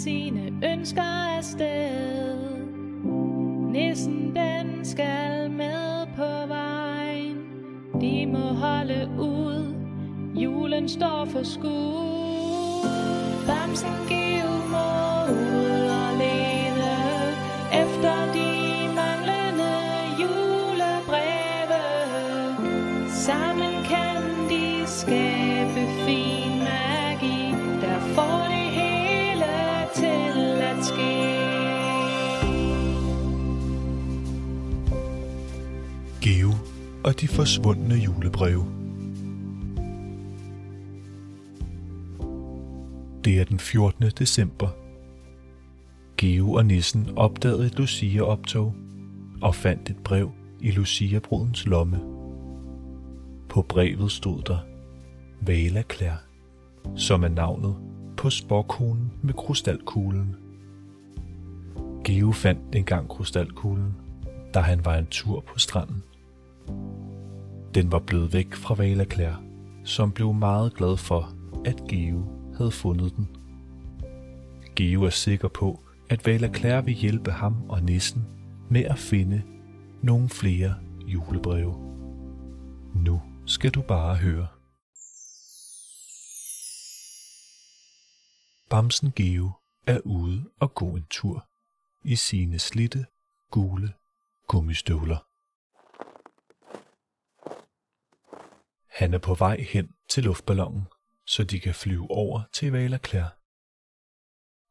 sine ønsker afsted. Nissen den skal med på vejen. De må holde ud. Julen står for skud. Bamsen giv mod. De forsvundne julebreve. Det er den 14. december. Geo og nissen opdagede et Lucia-optog og fandt et brev i Lucia-brudens lomme. På brevet stod der Vala Klær, som er navnet på sporkonen med krystalkuglen. Geo fandt engang krystalkuglen, da han var en tur på stranden. Den var blevet væk fra Valaklær, som blev meget glad for, at Geo havde fundet den. Geo er sikker på, at Valaklær vil hjælpe ham og nissen med at finde nogle flere julebreve. Nu skal du bare høre. Bamsen Geo er ude og gå en tur i sine slitte, gule gummistøvler. Han er på vej hen til luftballonen, så de kan flyve over til Vala Klær.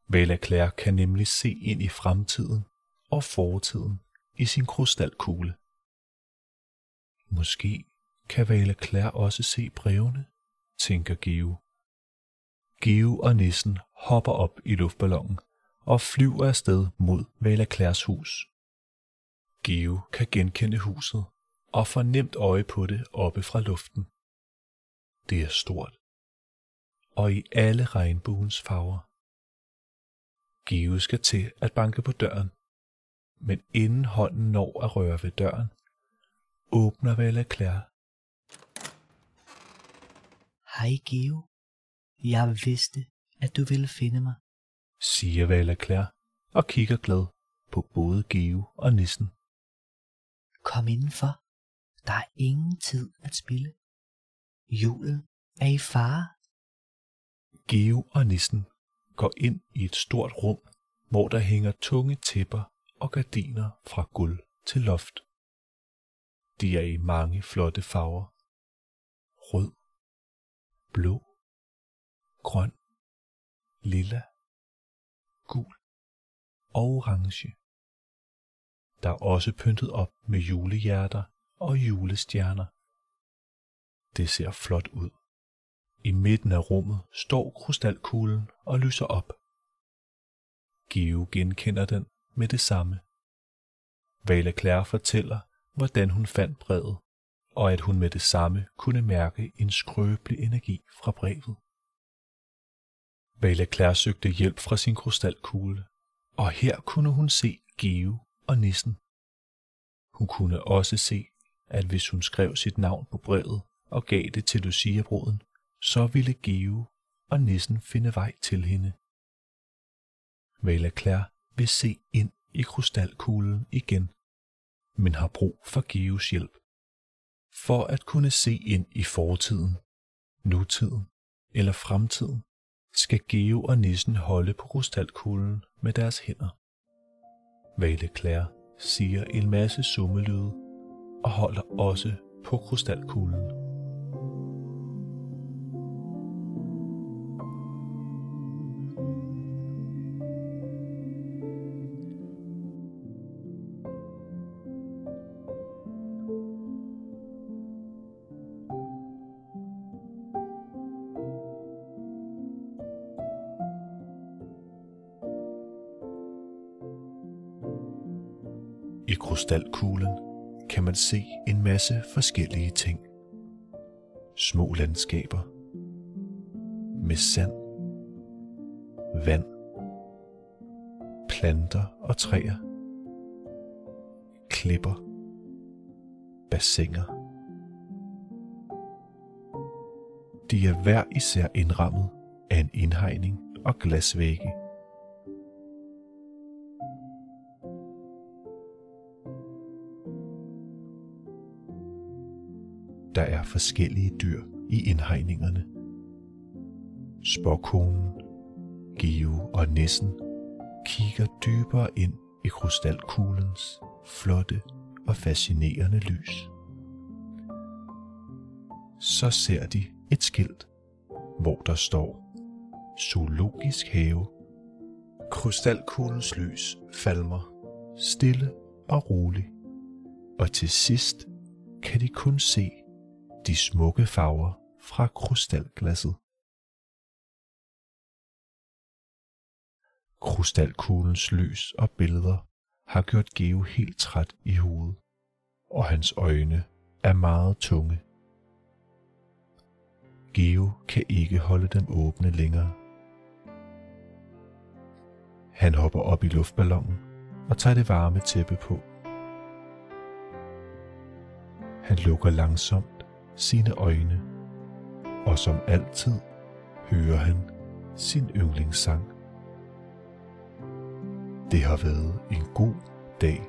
Vala kan nemlig se ind i fremtiden og fortiden i sin krystalkugle. Måske kan Vala også se brevene, tænker Geo. Geo og nissen hopper op i luftballonen og flyver afsted mod Vala hus. Geo kan genkende huset og får nemt øje på det oppe fra luften. Det er stort og i alle regnbuens farver. Geo skal til at banke på døren, men inden hånden når at røre ved døren, åbner Vala Klær. Hej Geo. Jeg vidste, at du ville finde mig. siger Vala Klær og kigger glad på både Geo og nissen. Kom indenfor. Der er ingen tid at spille. Julen er i fare. Geo og nissen går ind i et stort rum, hvor der hænger tunge tæpper og gardiner fra gulv til loft. De er i mange flotte farver. Rød, blå, grøn, lilla, gul og orange. Der er også pyntet op med julehjerter og julestjerner. Det ser flot ud. I midten af rummet står krystalkuglen og lyser op. Geo genkender den med det samme. Vala Klær fortæller, hvordan hun fandt brevet, og at hun med det samme kunne mærke en skrøbelig energi fra brevet. Vala Klær søgte hjælp fra sin krystalkugle, og her kunne hun se Geo og nissen. Hun kunne også se, at hvis hun skrev sit navn på brevet og gav det til Lucia-bruden, så ville Geo og nissen finde vej til hende. Vala vil se ind i krystalkuglen igen, men har brug for Geos hjælp. For at kunne se ind i fortiden, nutiden eller fremtiden, skal Geo og nissen holde på krystalkuglen med deres hænder. Vale Claire siger en masse summelyde og holder også på krystalkuglen. Krystalkuglen kan man se en masse forskellige ting. Små landskaber med sand, vand, planter og træer, klipper, bassiner. De er hver især indrammet af en indhegning og glasvægge. Der er forskellige dyr i indhegningerne. Spåkonen, Geo og Nissen kigger dybere ind i krystalkuglens flotte og fascinerende lys. Så ser de et skilt, hvor der står Zoologisk have. Krystalkuglens lys falmer stille og roligt, og til sidst kan de kun se de smukke farver fra krystalglasset. Krystalkuglens lys og billeder har gjort Geo helt træt i hovedet, og hans øjne er meget tunge. Geo kan ikke holde dem åbne længere. Han hopper op i luftballonen og tager det varme tæppe på. Han lukker langsomt sine øjne, og som altid hører han sin yndlingssang. Det har været en god dag